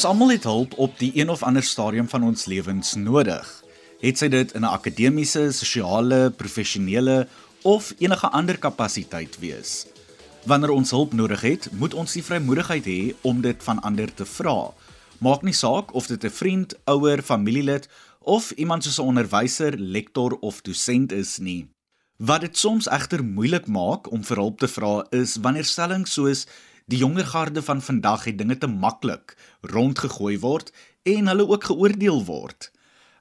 Ons almal het hulp op die een of ander stadium van ons lewens nodig. Het sy dit in 'n akademiese, sosiale, professionele of enige ander kapasiteit wees. Wanneer ons hulp nodig het, moet ons die vrymoedigheid hê om dit van ander te vra. Maak nie saak of dit 'n vriend, ouer, familielid of iemand soos 'n onderwyser, lektor of dosent is nie. Wat dit soms egter moeilik maak om vir hulp te vra is wanneer stellings soos die jonger garde van vandag het dinge te maklik rondgegooi word en hulle ook geoordeel word.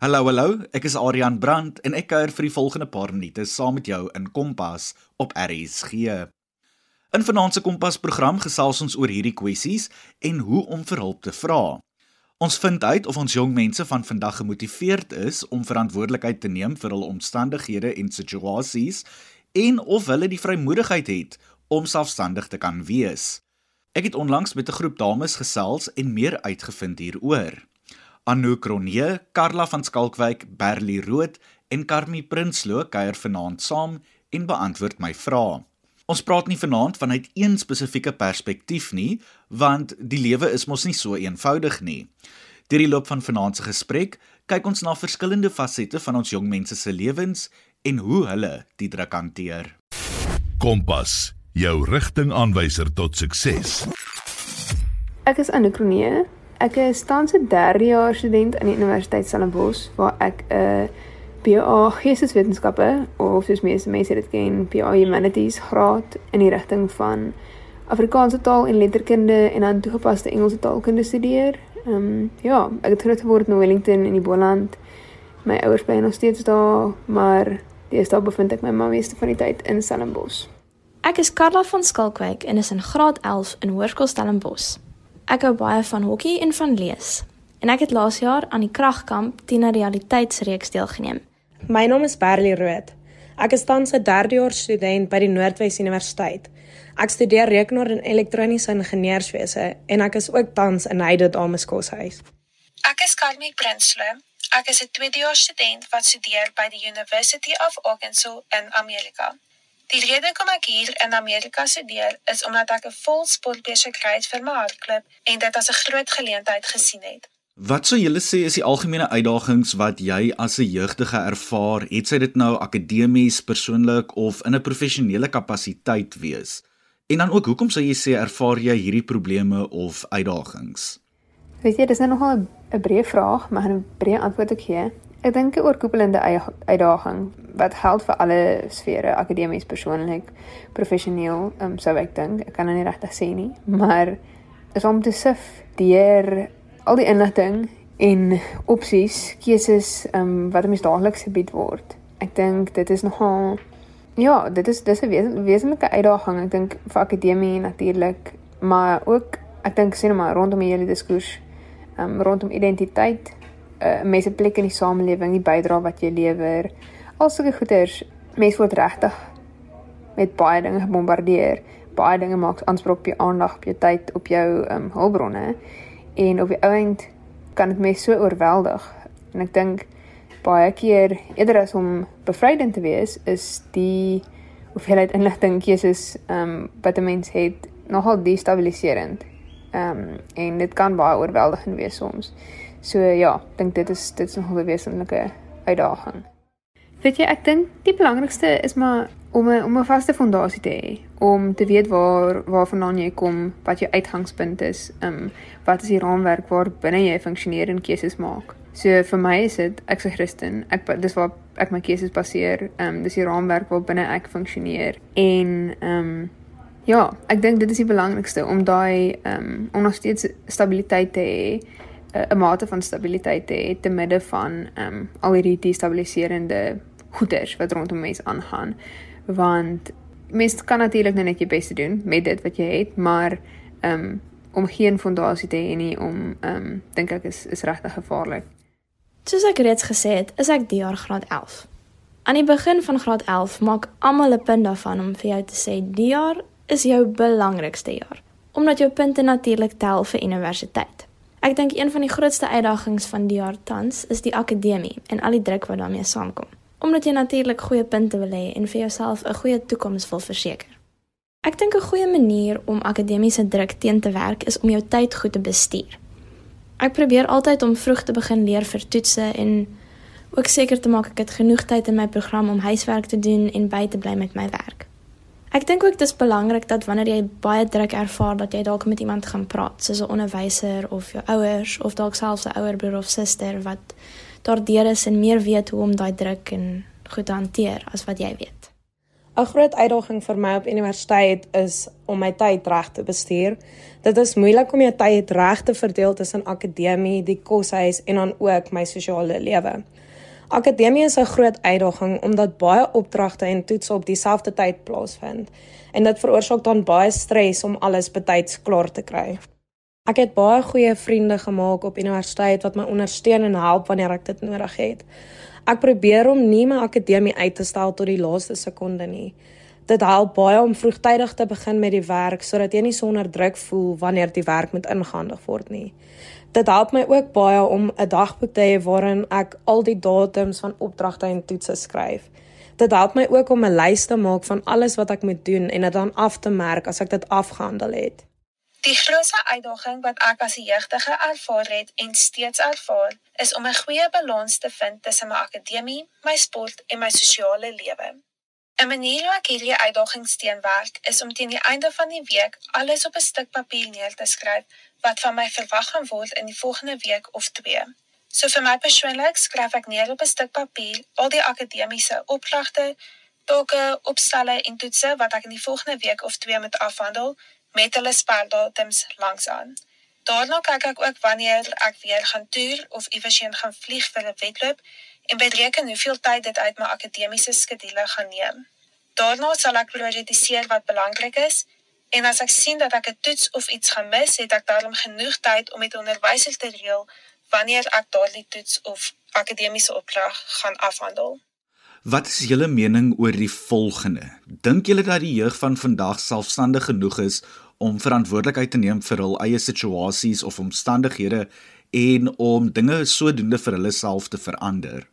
Hallo hallo, ek is Adrian Brandt en ek kuier vir die volgende paar minute saam met jou in Kompas op RSG. In vanaand se Kompas program gesels ons oor hierdie kwessies en hoe om vir hulp te vra. Ons vind uit of ons jong mense van vandag gemotiveerd is om verantwoordelikheid te neem vir hul omstandighede en situasies en of hulle die vrymoedigheid het om selfstandig te kan wees. Ek het onlangs met 'n groep dames gesels en meer uitgevind hieroor. Anouk Kronee, Karla van Skalkwyk, Berlie Rood en Karmie Prinsloo kuier vanaand saam en beantwoord my vrae. Ons praat nie vanaand vanuit een spesifieke perspektief nie, want die lewe is mos nie so eenvoudig nie. Deur die loop van vanaand se gesprek kyk ons na verskillende fasette van ons jong mense se lewens en hoe hulle die druk hanteer. Kompas jou rigtingaanwyser tot sukses. Ek is Anne Kronee. Ek is tans 'n derdejaars student aan die Universiteit Stellenbosch waar ek 'n BA Geesteswetenskappe of soos meeste mense dit ken, BA Humanities graad in die rigting van Afrikaanse taal en letterkunde en dan toegepaste Engelse taalkunde studeer. Ehm um, ja, ek het groot geword in Wellington in die Boland. My ouers bly nog steeds daar, maar deesdae bevind ek my ma meeste van die tyd in Stellenbosch. Ek is Karla van Skalkwyk en is in graad 11 in Hoërskool Stellenbosch. Ek hou baie van hokkie en van lees. En ek het laas jaar aan die kragkamp teen 'n realiteitsreeks deelgeneem. My naam is Berlie Rood. Ek is tans 'n derdejaars student by die Noordwes Universiteit. Ek studeer rekenaar en elektroniese ingenieurswese en ek is ook tans in Heide Dameskoshuis. Ek is Karmie Prinsloo. Ek is 'n tweedejaars student wat studeer by die University of Arkansas in Amerika. Die rede hoekom ek hier in Amerika studeer is omdat ek 'n vol sportbeursie gekry het vir my hardloop en dit as 'n groot geleentheid gesien het. Wat sou julle sê is die algemene uitdagings wat jy as 'n jeugdige ervaar, het sy dit nou akademies, persoonlik of in 'n professionele kapasiteit wees? En dan ook, hoekom sou jy sê ervaar jy hierdie probleme of uitdagings? Weet jy, dis nou nogal 'n breë vraag, maar 'n breë antwoord ek gee. Ek dink 'n oorkoepelende uitdaging wat geld vir alle sfere, akademies, persoonlik, professioneel, um, sou ek dink. Ek kan dit nou nie regtig sê nie, maar is om te sif deur al die inligting en opsies, keuses um, wat mens daagliks gebied word. Ek dink dit is nogal ja, dit is dis 'n wes wesenlike uitdaging. Ek dink vir akademie natuurlik, maar ook ek dink sien maar rondom die hele diskurs um, rondom identiteit uh, mens se plek in die samelewing, die bydrae wat jy lewer. Al sulke goeders, mens word regtig met baie dinge gebombardeer. Baie dinge maak aanspraak op jou aandag, op jou tyd, op jou um, hulpbronne. En op die ouend kan dit mens so oorweldig. En ek dink baie keer eerder as om bevrydend te wees, is die hoeveelheid inligting keuses um, wat 'n mens het nogal destabiliserend. Ehm um, en dit kan baie oorweldigend wees soms. So ja, ek dink dit is dit is nog 'n wesenlike uitdaging. Weet jy, ek dink die belangrikste is maar om 'n om 'n vaste fondasie te hê, om te weet waar waarvandaan jy kom, wat jou uitgangspunt is, ehm um, wat is die raamwerk waar binne jy funksioneer en keuses maak. So vir my is dit ek's 'n Christen. Ek dis waar ek my keuses baseer. Ehm um, dis die raamwerk waar binne ek funksioneer. En ehm um, ja, ek dink dit is die belangrikste om daai ehm um, om nog steeds stabiliteit te hê 'n mate van stabiliteit te hê te midde van ehm um, al hierdie destabiliserende goeders wat rondom mense aangaan want mense kan natuurlik net jou bes doen met dit wat jy het maar ehm um, om geen fondasie te hê nie om ehm um, dink ek is is regtig gevaarlik. Soos ek reeds gesê het, is ek die jaar graad 11. Aan die begin van graad 11 maak almal 'n punt daarvan om vir jou te sê die jaar is jou belangrikste jaar omdat jou punte natuurlik tel vir universiteit. Ek dink een van die grootste uitdagings van die jaar tans is die akademie en al die druk wat daarmee saamkom. Omdat jy natuurlik goeie punte wil hê en vir jouself 'n goeie toekoms wil verseker. Ek dink 'n goeie manier om akademiese druk teen te werk is om jou tyd goed te bestuur. Ek probeer altyd om vroeg te begin leer vir toetse en ook seker te maak ek het genoeg tyd in my program om huiswerk te doen en by te bly met my werk. Ek dink ook dis belangrik dat wanneer jy baie druk ervaar dat jy dalk met iemand gaan praat, soos 'n onderwyser of jou ouers of dalk selfs 'n ouer broer of suster wat daardeur is en meer weet hoe om daai druk en goed te hanteer as wat jy weet. 'n Groot uitdaging vir my op universiteit is om my tyd reg te bestuur. Dit is moeilik om jou tyd reg te verdeel tussen akademie, die koshuis en dan ook my sosiale lewe. Akademie is 'n groot uitdaging omdat baie opdragte en toetse op dieselfde tyd plaasvind en dit veroorsaak dan baie stres om alles betyds klaar te kry. Ek het baie goeie vriende gemaak op universiteit wat my ondersteun en help wanneer ek dit nodig het. Ek probeer om nie my akademie uit te stel tot die laaste sekonde nie. Dit help baie om vroegtydig te begin met die werk sodat jy nie sonder druk voel wanneer die werk moet ingehandig word nie. Dit help my ook baie om 'n dagboek te hê waarin ek al die datums van opdragte en toetse skryf. Dit help my ook om 'n lys te maak van alles wat ek moet doen en dit dan af te merk as ek dit afgehandel het. Die grootste uitdaging wat ek as 'n jeugdige ervaar het en steeds ervaar, is om 'n goeie balans te vind tussen my akademie, my sport en my sosiale lewe. 'n Manier hoe ek hierdie uitdagings teenwerk, is om teen die einde van die week alles op 'n stuk papier neer te skryf wat van my verwag gaan word in die volgende week of twee. So vir my persoonlik skryf ek neer op 'n stuk papier al die akademiese opdragte, take, opstelle en toetse wat ek in die volgende week of twee moet afhandel met hulle speldatums langsaan. Daarna kyk ek ook wanneer ek weer gaan toer of iewers heen gaan vlieg vir 'n wedloop en bereken hoeveel tyd dit uit my akademiese skedule gaan neem. Daarna sal ek prioritiseer wat belangrik is En as ek sien dat ek 'n toets of iets gaan mis, het ek daarom genoeg tyd om met onderwysers te reël wanneer ek daardie toets of akademiese opdrag gaan afhandel. Wat is julle mening oor die volgende? Dink julle dat die jeug van vandag selfstandig genoeg is om verantwoordelikheid te neem vir hul eie situasies of omstandighede en om dinge sodoende vir hulle self te verander?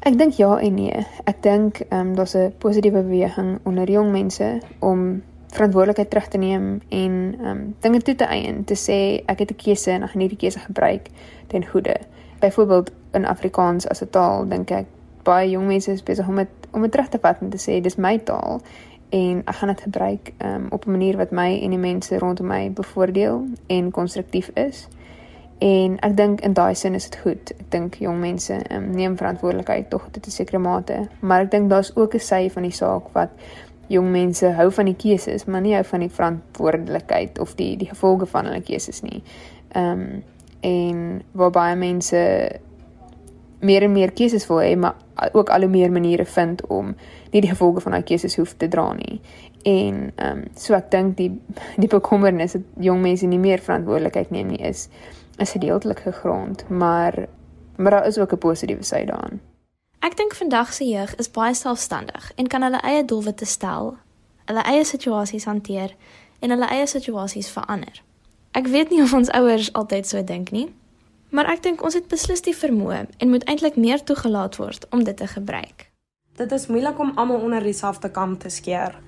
Ek dink ja en nee. Ek dink ehm um, daar's 'n positiewe beweging onder jong mense om verantwoordelikheid terug te neem en um dinge toe te eien, te sê ek het 'n keuse en ek gaan hierdie keuse gebruik ten goeie. Byvoorbeeld in Afrikaans as 'n taal dink ek baie jong mense is besig om dit om dit terug te vat en te sê dis my taal en ek gaan dit gebruik um op 'n manier wat my en die mense rondom my bevoordeel en konstruktief is. En ek dink in daai sin is dit goed. Ek dink jong mense um, neem verantwoordelikheid tog tot 'n sekere mate, maar ek dink daar's ook 'n sy van die saak wat jong mense hou van die keuses, maar nie hou van die verantwoordelikheid of die die gevolge van hulle keuses nie. Ehm um, en waar baie mense meer en meer keuses wil hê, maar ook al hoe meer maniere vind om nie die gevolge van daai keuses hoef te dra nie. En ehm um, so ek dink die die bekommernis dat jong mense nie meer verantwoordelikheid neem nie is is gedeeltelik gegrond, maar maar daar is ook 'n positiewe sy daaraan. Ek dink vandag se jeug is baie selfstandig en kan hulle eie doelwitte stel, hulle eie situasies hanteer en hulle eie situasies verander. Ek weet nie of ons ouers altyd so dink nie, maar ek dink ons het beslis die vermoë en moet eintlik meer toegelaat word om dit te gebruik. Dit is moeilik om almal onder dieselfde kam te skeer.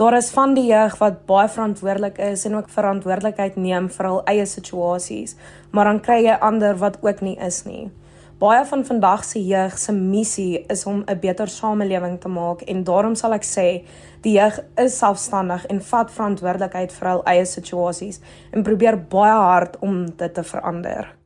Daar is van die jeug wat baie verantwoordelik is en ook verantwoordelikheid neem vir hul eie situasies, maar dan kry jy ander wat ook nie is nie. Baie van vandag se jeug se missie is om 'n beter samelewing te maak en daarom sal ek sê die jeug is selfstandig en vat verantwoordelikheid vir hul eie situasies en probeer baie hard om dit te verander.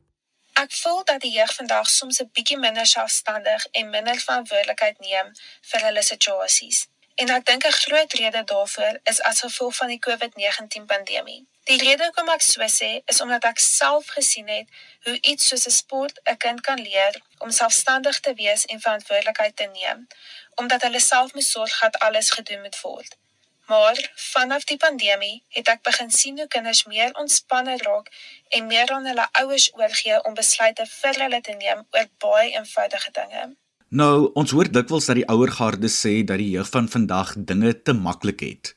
Ek voel dat die jeug vandag soms 'n bietjie minder selfstandig en minder verantwoordelikheid neem vir hulle situasies. En ek dink 'n groot rede daarvoor is as gevolg van die COVID-19 pandemie. Die rede hoekom ek so sê is omdat ek self gesien het hoe iets soos 'n sport 'n kind kan leer om selfstandig te wees en verantwoordelikheid te neem, omdat hulle self moet sorg dat alles gedoen moet word. Maar vanaf die pandemie het ek begin sien hoe kinders meer ontspanne raak en meer aan hulle ouers oorgee om besluite vir hulle te neem oor baie eenvoudige dinge. Nou, ons hoor dikwels dat die ouer garde sê dat die jeug van vandag dinge te maklik het.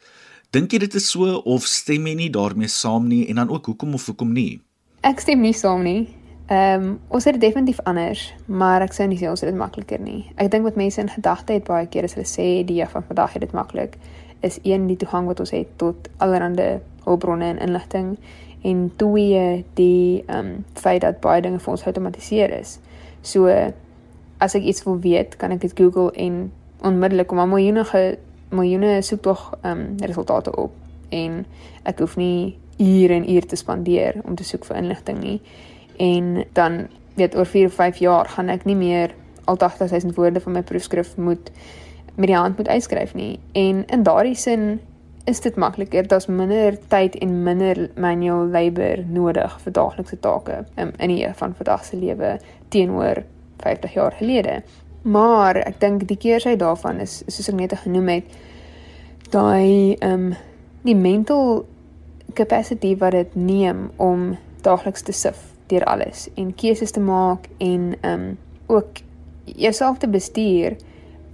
Dink jy dit is so of stem jy nie daarmee saam nie en dan ook hoekom of hoekom nie? Ek stem nie saam nie. Ehm um, ons het definitief anders, maar ek sou nie sê ons het dit makliker nie. Ek dink wat mense in gedagte het baie keer as hulle sê die jeug van vandag het dit maklik, is een die toegang wat ons het tot allerlei hulpbronne en inligting en twee die ehm um, feit dat baie dinge vir ons outomatiseer is. So as ek iets wil weet, kan ek dit Google en onmiddellik kom 'n miljoene miljoene soektog ehm um, resultate op en ek hoef nie ure en ure te spandeer om te soek vir inligting nie. En dan weet oor 4 of 5 jaar gaan ek nie meer al 80000 woorde van my proefskrif moet met die hand moet uitskryf nie. En in daardie sin is dit makliker. Daar's minder tyd en minder manual labour nodig vir daaglikse take um, in die van vandag se lewe teenoor 50 jaar gelede. Maar ek dink die keersy daarvan is soos ek net genoem het, daai ehm um, die mental capacity wat dit neem om daagliks te sif deur alles en keuses te maak en ehm um, ook jouself te bestuur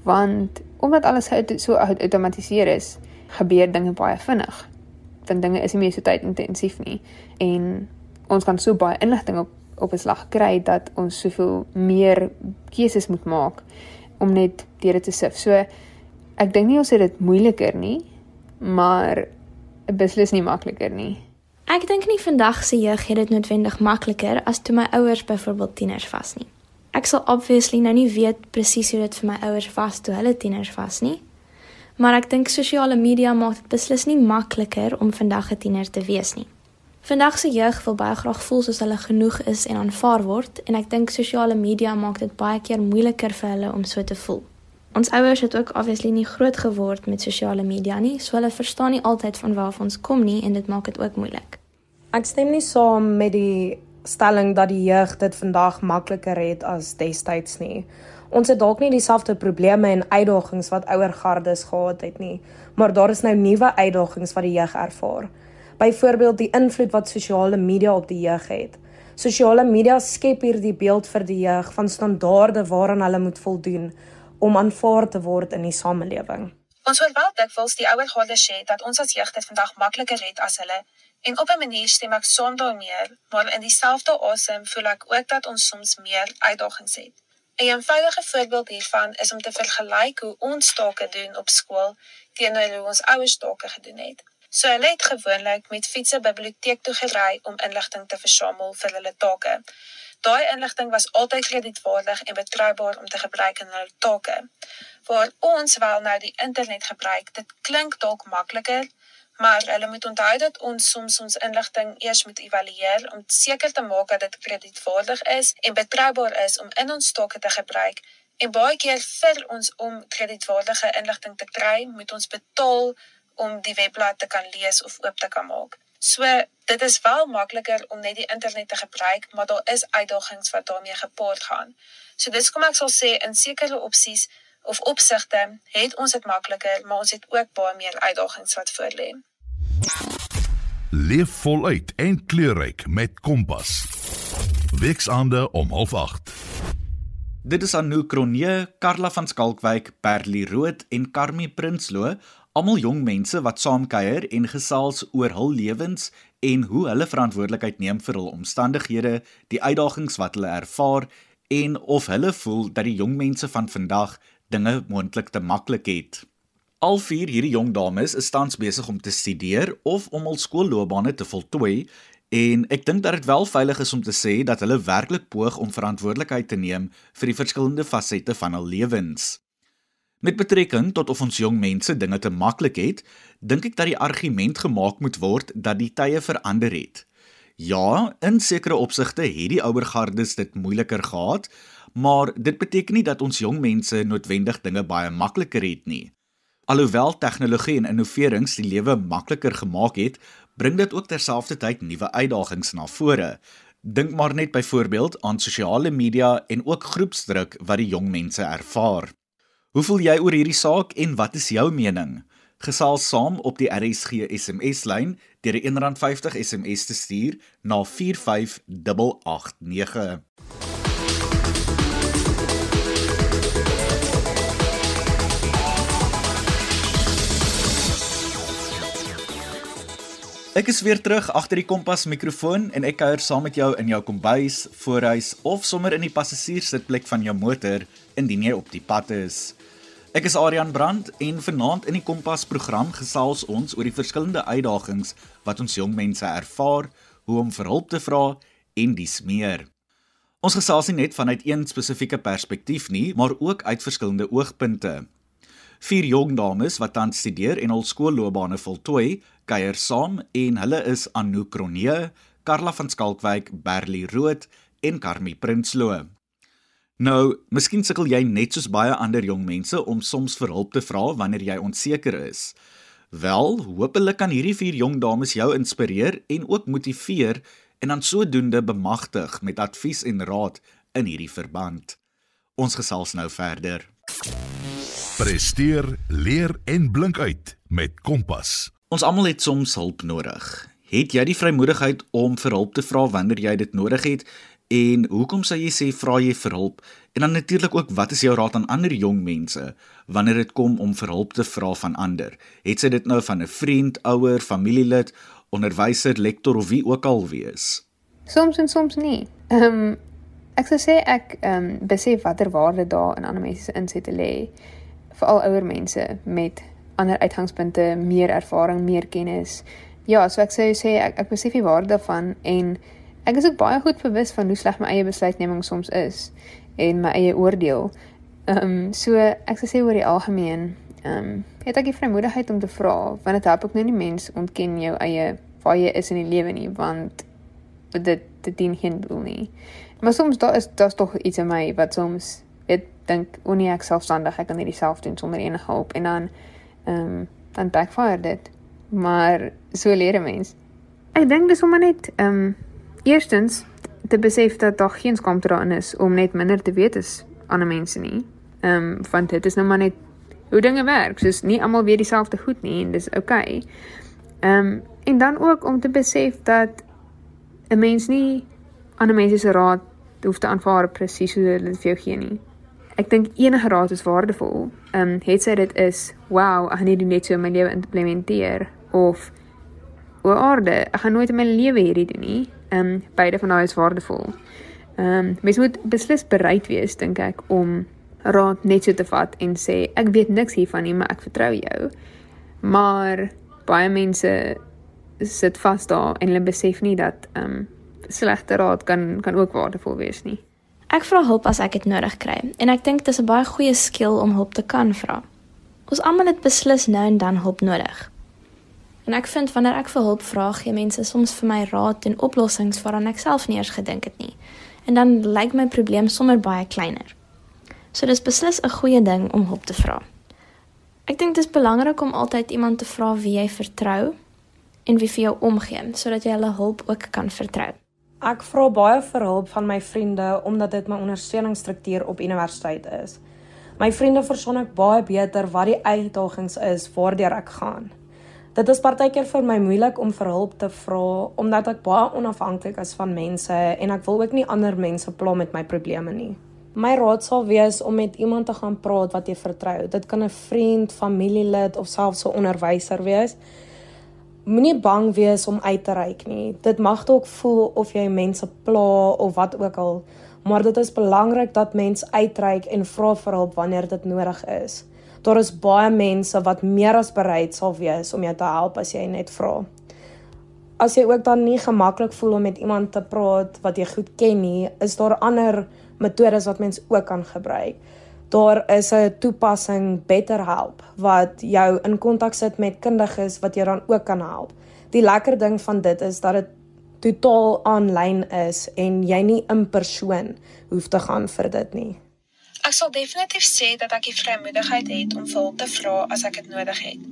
want omdat alles so geautomatiseer is, gebeur dinge baie vinnig. Want dinge is nie meer so tydintensief nie en ons kan so baie inligting op op 'n slag kry dat ons soveel meer keuses moet maak om net deur dit te sif. So ek dink nie ons het dit moeiliker nie, maar beslis nie makliker nie. Ek dink nie vandag se jeug het dit noodwendig makliker as toe my ouers byvoorbeeld tieners was nie. Ek sal obviously nou nie weet presies hoe dit vir my ouers was toe hulle tieners was nie. Maar ek dink sosiale media maak dit beslis nie makliker om vandag 'n tiener te wees nie. Vandag se jeug wil baie graag voel soos hulle genoeg is en aanvaar word en ek dink sosiale media maak dit baie keer moeiliker vir hulle om so te voel. Ons ouers het ook obviously nie groot geword met sosiale media nie, so hulle verstaan nie altyd van waar ons kom nie en dit maak dit ook moeilik. Ek stem nie saam met die stelling dat die jeug dit vandag makliker het as destyds nie. Ons het dalk nie dieselfde probleme en uitdagings wat ouer gardes gehad het nie, maar daar is nou nuwe uitdagings wat die jeug ervaar. Byvoorbeeld die invloed wat sosiale media op die jeug het. Sosiale media skep hierdie beeld vir die jeug van standaarde waaraan hulle moet voldoen om aanvaar te word in die samelewing. Ons wil wel dikwels die ouer garde sê dat ons as jeug dit vandag makliker het as hulle en op 'n manier stem ek saam daarmee, maar in dieselfde asem voel ek ook dat ons soms meer uitdagings het. 'n Eenvoudige voorbeeld hiervan is om te vergelyk hoe ons take doen op skool teenoor hoe ons ouers take gedoen het. So hulle het gewoonlik met fietsse biblioteek toe gery om inligting te versamel vir hulle take. Daai inligting was altyd kredietwaardig en betroubaar om te gebruik in hulle take. Waar ons wel nou die internet gebruik, dit klink dalk makliker, maar hulle moet onthou dat ons soms ons inligting eers moet evalueer om seker te maak dat dit kredietwaardig is en betroubaar is om in ons take te gebruik. En baie keer vir ons om kredietwaardige inligting te kry, moet ons betaal om die webblad te kan lees of oop te kan maak. So dit is wel makliker om net die internet te gebruik, maar daar is uitdagings wat daarmee gepaard gaan. So dis kom ek sal sê in sekere opsies of opsigte het ons dit makliker, maar ons het ook baie meer uitdagings wat voorlê. Leef voluit en kleurryk met Kompas. Weksaande om 08:30. Dit is Anouk Cronje, Karla van Skalkwyk, Perlie Rood en Karmie Prinsloo Almal jong mense wat saamkuier en gesels oor hul lewens en hoe hulle verantwoordelikheid neem vir hul omstandighede, die uitdagings wat hulle ervaar en of hulle voel dat die jong mense van vandag dinge moontlik te maklik het. Al vier hierdie jong dames is tans besig om te studeer of om hul skoolloopbane te voltooi en ek dink dat dit wel veilig is om te sê dat hulle werklik poog om verantwoordelikheid te neem vir die verskillende fasette van hul lewens. Met betrekking tot of ons jong mense dinge te maklik het, dink ek dat die argument gemaak moet word dat die tye verander het. Ja, in sekere opsigte het die ouer gardes dit moeiliker gehad, maar dit beteken nie dat ons jong mense noodwendig dinge baie makliker het nie. Alhoewel tegnologie en innoverings die lewe makliker gemaak het, bring dit ook terselfdertyd nuwe uitdagings na vore. Dink maar net byvoorbeeld aan sosiale media en ook groepsdruk wat die jong mense ervaar. Hoe voel jy oor hierdie saak en wat is jou mening? Gesels saam op die RSG SMS lyn deur 'n R1.50 SMS te stuur na 45889. Ek is weer terug agter die kompas mikrofoon en ek kuier saam met jou in jou kombuis, voorhuis of sommer in die passasierssitplek van jou motor indien jy op die pad is. Ek is Adrian Brandt en vanaand in die Kompas program gesels ons oor die verskillende uitdagings wat ons jong mense ervaar, hoe om vir hulp te vra en dis meer. Ons gesels nie net vanuit een spesifieke perspektief nie, maar ook uit verskillende oogpunte. Vier jong dames wat tans studeer en hul skoolloopbane voltooi, kuier saam en hulle is Anouk Kronee, Karla van Skalkwyk, Berlie Rood en Karmie Prinsloo. Nou, miskien sukkel jy net soos baie ander jong mense om soms vir hulp te vra wanneer jy onseker is. Wel, hopelik kan hierdie vier jong dames jou inspireer en ook motiveer en dan sodoende bemagtig met advies en raad in hierdie verband. Ons gesels nou verder. Presteer, leer en blink uit met Kompas. Ons almal het soms hulp nodig. Het jy die vrymoedigheid om vir hulp te vra wanneer jy dit nodig het En hoekom sou jy sê vra jy vir hulp? En dan natuurlik ook wat is jou raad aan ander jong mense wanneer dit kom om vir hulp te vra van ander? Het sy dit nou van 'n vriend, ouer, familielid, onderwyser, lektor of wie ook al wees? Soms en soms nie. Ehm um, ek sou sê ek ehm um, besef watter waarde daar in ander mense se insette lê. Veral ouer mense met ander uitgangspunte, meer ervaring, meer kennis. Ja, so ek sou sê ek ek besef die waarde daarvan en Ek is ook baie goed bewus van hoe sleg my eie besluitneming soms is en my eie oordeel. Ehm um, so ek sê oor die algemeen, ehm um, het ek die vrymoedigheid om te vra want dit help ook nou nie mens ontken jou eie waar jy is in die lewe nie want dit dit dien geen doel nie. Maar soms daar is daar's tog iets in my wat soms ek dink o nee ek selfstandig ek kan nie self doen sonder enige hulp en dan ehm um, dan backfire dit. Maar so leer 'n mens. Ek dink dis sommer net ehm um, Eerstens te besef dat daar geen skaamte daarin is om net minder te weet as ander mense nie. Ehm um, want dit is nou maar net hoe dinge werk. Soos nie almal weet dieselfde goed nie en dis oukei. Okay. Ehm um, en dan ook om te besef dat 'n mens nie ander mense se raad hoef te aanvaar presies soos hulle dit vir jou gee nie. Ek dink enige raad is waardevol. Ehm um, het sy dit is, wow, ek gaan dit net so in my lewe implementeer of o aarde, ek gaan nooit in my lewe hierdie doen nie. Ehm um, beide van daai is waardevol. Ehm um, mens moet beslis bereid wees dink ek om raad net so te vat en sê ek weet niks hiervan nie, maar ek vertrou jou. Maar baie mense sit vas daar en hulle besef nie dat ehm um, slegte raad kan kan ook waardevol wees nie. Ek vra hulp as ek dit nodig kry en ek dink dit is 'n baie goeie skill om hulp te kan vra. Ons almal het beslis nou en dan hulp nodig. En ek vind wanneer ek vir hulp vra, gee mense soms vir my raad en oplossings waaraan ek self nie eers gedink het nie. En dan lyk my probleem sommer baie kleiner. So dis beslis 'n goeie ding om hulp te vra. Ek dink dit is belangrik om altyd iemand te vra wie jy vertrou en wie vir jou omgee sodat jy hulle hulp ook kan vertrou. Ek vra baie vir hulp van my vriende omdat dit my ondersteuningsstruktuur op universiteit is. My vriende verstaan ek baie beter wat die uitdagings is waardeur ek gaan. Dit is partykeer vir my moeilik om vir hulp te vra omdat ek baie onafhanklik is van mense en ek wil ook nie ander mense pla met my probleme nie. My raad sal wees om met iemand te gaan praat wat jy vertrou. Dit kan 'n vriend, familielid of selfs 'n onderwyser wees. Moenie bang wees om uit te reik nie. Dit mag dalk voel of jy mense pla of wat ook al, maar dit is belangrik dat mens uitreik en vra vir hulp wanneer dit nodig is daar is baie mense wat meer as bereid sal wees om jou te help as jy net vra. As jy ook dan nie gemaklik voel om met iemand te praat wat jy goed ken nie, is daar ander metodes wat mens ook kan gebruik. Daar is 'n toepassing BetterHelp wat jou in kontak sit met kundiges wat jou dan ook kan help. Die lekker ding van dit is dat dit totaal aanlyn is en jy nie in persoon hoef te gaan vir dit nie. Ek sal definitief sê dat ek die vrymoedigheid het om hulp te vra as ek dit nodig het.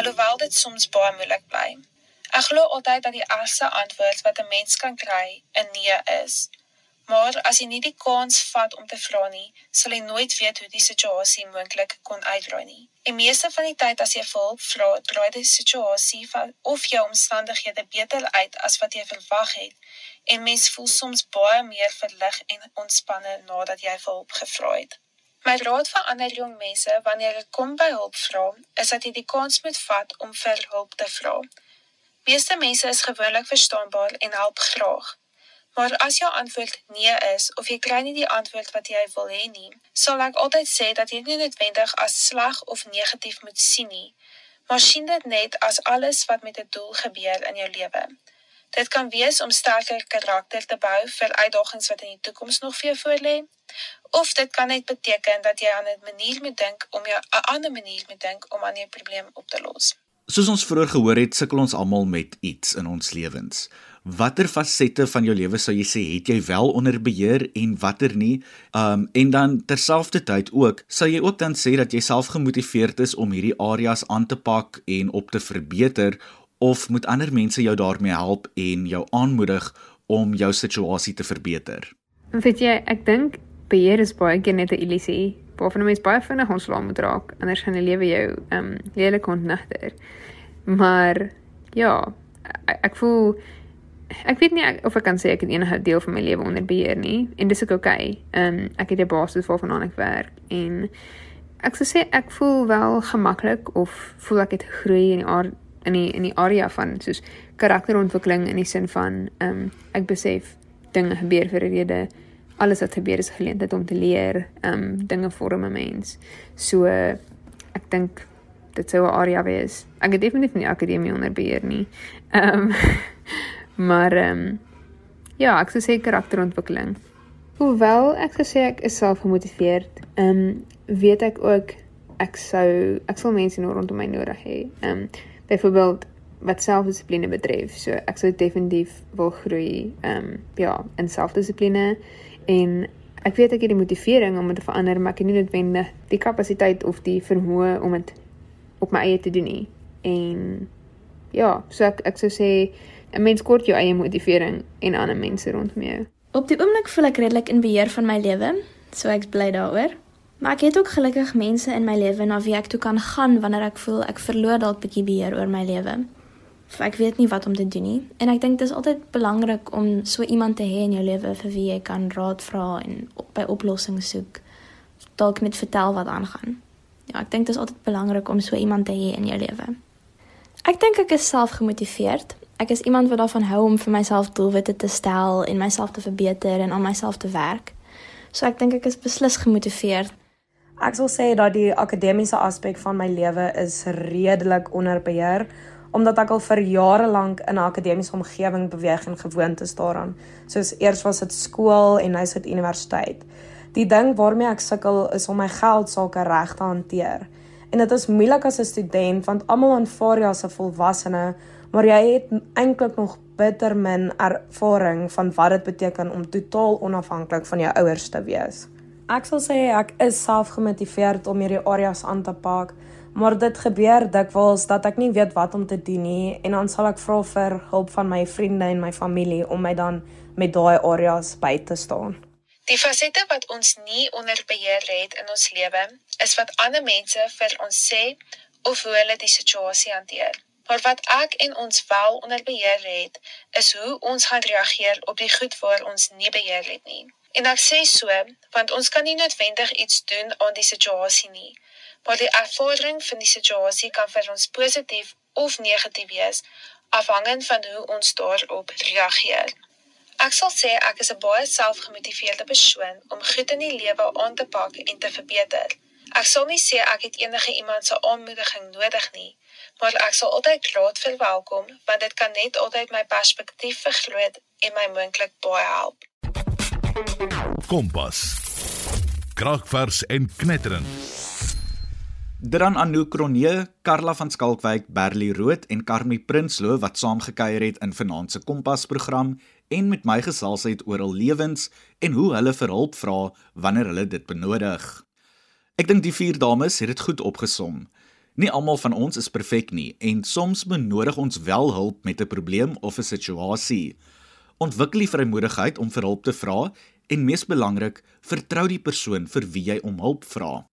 Alhoewel dit soms baie moeilik bly. Ek glo altyd dat die eerste antwoord wat 'n mens kan kry 'n nee is. Maar as jy nie die kans vat om te vra nie, sal jy nooit weet hoe die situasie moontlik kon uitdraai nie. En meeste van die tyd as jy hulp vra, draai die situasie of jou omstandighede beter uit as wat jy verwag het en mens voel soms baie meer verlig en ontspanne nadat jy hulp gevra het. My raad vir ander jong mense wanneer dit kom by hulp vra, is dat jy die kans moet vat om vir hulp te vra. Meeste mense is gewoonlik verstaanbaar en help graag. Maar as jou antwoord nee is of jy kry nie die antwoord wat jy wil hê nie, sal ek altyd sê dat jy nie noodwendig as sleg of negatief moet sien nie, maar sien dit net as alles wat met 'n doel gebeur in jou lewe. Dit kan wees om sterker karakter te bou vir uitdagings wat in die toekoms nog vir jou voorlê, of dit kan net beteken dat jy aan 'n manier moet dink om jou 'n ander manier moet dink om aan jou probleem op te los. Soos ons vroeër gehoor het, sukkel ons almal met iets in ons lewens. Watter fasette van jou lewe sou jy sê het jy wel onder beheer en watter nie? Um en dan terselfdertyd ook, sou jy ook dan sê dat jy self gemotiveerd is om hierdie areas aan te pak en op te verbeter of moet ander mense jou daarmee help en jou aanmoedig om jou situasie te verbeter? Weet jy, ek dink beheer is baie keer net 'n illusie. Waarvan 'n mens baie vinnig ontslae moet raak, anders gaan die lewe jou ehm um, lelik ontnigter. Maar ja, ek, ek voel ek weet nie of ek kan sê ek het enige deel van my lewe onder beheer nie en dis ook oukei. Okay. Ehm um, ek het 'n basis waarvan ek werk en ek sou sê ek voel wel gemaklik of voel ek het gegroei in die aard in die in die area van soos karakterontwikkeling in die sin van ehm um, ek besef dinge gebeur vir 'n rede. Alles wat gebeur is geleentheid om te leer, ehm um, dinge vorm 'n mens. So ek dink dit sou 'n area wees. Ek het definitief nie akademie onder beheer nie. Ehm um, maar ehm um, ja, ek sou sê karakterontwikkeling. Hoewel ek gesê ek is self gemotiveerd, ehm um, weet ek ook ek sou ek sal mense nou rondom my nodig hê. Ehm um, byvoorbeeld wat selfdissipline betref. So ek sou definitief wil groei ehm um, ja, in selfdissipline en ek weet ek het die motivering om dit te verander, maar ek het nie noodwendig die kapasiteit of die vermoë om dit op my eie te doen nie. En ja, so ek ek sou sê 'n mens kort jou eie motivering en ander mense rondom jou. Op die oomblik voel ek redelik in beheer van my lewe, so ek's bly daaroor. Maar ek het ook gelukkig mense in my lewe na wie ek toe kan gaan wanneer ek voel ek verloor dalk bietjie beheer oor my lewe. Ek weet nie wat om te doen nie. En ek dink dit is altyd belangrik om so iemand te hê in jou lewe vir wie jy kan raad vra en op, by oplossings soek. Dalk net vertel wat aangaan. Ja, ek dink dit is altyd belangrik om so iemand te hê in jou lewe. Ek dink ek is self gemotiveerd. Ek is iemand wat daarvan hou om vir myself doelwitte te stel en myself te verbeter en aan myself te werk. So ek dink ek is beslis gemotiveerd. Ek sal sê dat die akademiese aspek van my lewe is redelik onder beheer omdat ek al vir jare lank in 'n akademiese omgewing beweeg en gewoond is daaraan. Soos eers was dit skool en nou is dit universiteit. Die ding waarmee ek sukkel is om my geld sake reg te hanteer. En dit is moeilik as 'n student want almal aanvaar jou as 'n volwassene, maar jy het eintlik nog bitter min ervaring van wat dit beteken om totaal onafhanklik van jou ouers te wees. Ek sal sê ek is self gemotiveerd om hierdie areas aan te pak, maar dit gebeur dikwels dat ek nie weet wat om te doen nie en dan sal ek vra vir hulp van my vriende en my familie om my dan met daai areas by te staan. Die fasette wat ons nie onder beheer het in ons lewe, is wat ander mense vir ons sê of hoe hulle die situasie hanteer. Maar wat ek en ons wel onder beheer het, is hoe ons gaan reageer op die goed waar ons nie beheer het nie. En ek sê so, want ons kan nie noodwendig iets doen aan die situasie nie. Maar die ervaring van die situasie kan vir ons positief of negatief wees, afhangend van hoe ons daarop reageer. Ek sal sê ek is 'n baie selfgemotiveerde persoon om goed in die lewe aan te pak en te verbeter. Ek sal nie sê ek het enige iemand se aanmoediging nodig nie, maar ek sal altyd graag verwelkom want dit kan net altyd my perspektief vergroot en my moontlik baie help. Kompas. Kragvers en knetterend. Dran Anouk Kronee, Karla van Skalkwyk, Berlie Rood en Karmie Prinsloo wat saam gekuier het in Vanaand se Kompas program en met my gesels het oor hul lewens en hoe hulle vir hulp vra wanneer hulle dit benodig. Ek dink die vier dames het dit goed opgesom. Nie almal van ons is perfek nie en soms benodig ons wel hulp met 'n probleem of 'n situasie. Ontwikkel die vrymoedigheid om vir hulp te vra en mees belangrik, vertrou die persoon vir wie jy om hulp vra.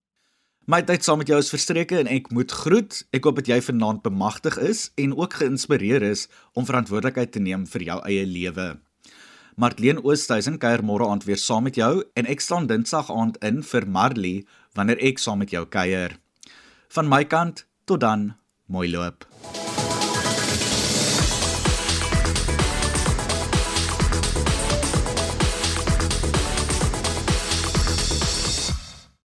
My tyd saam met jou is verstreke en ek moet groet. Ek hoop dat jy vanaand bemagtig is en ook geïnspireer is om verantwoordelikheid te neem vir jou eie lewe. Martleen Oosthuizen kuier môre aand weer saam met jou en ek staan Dinsdag aand in vir Marley wanneer ek saam met jou kuier. Van my kant tot dan, mooi loop.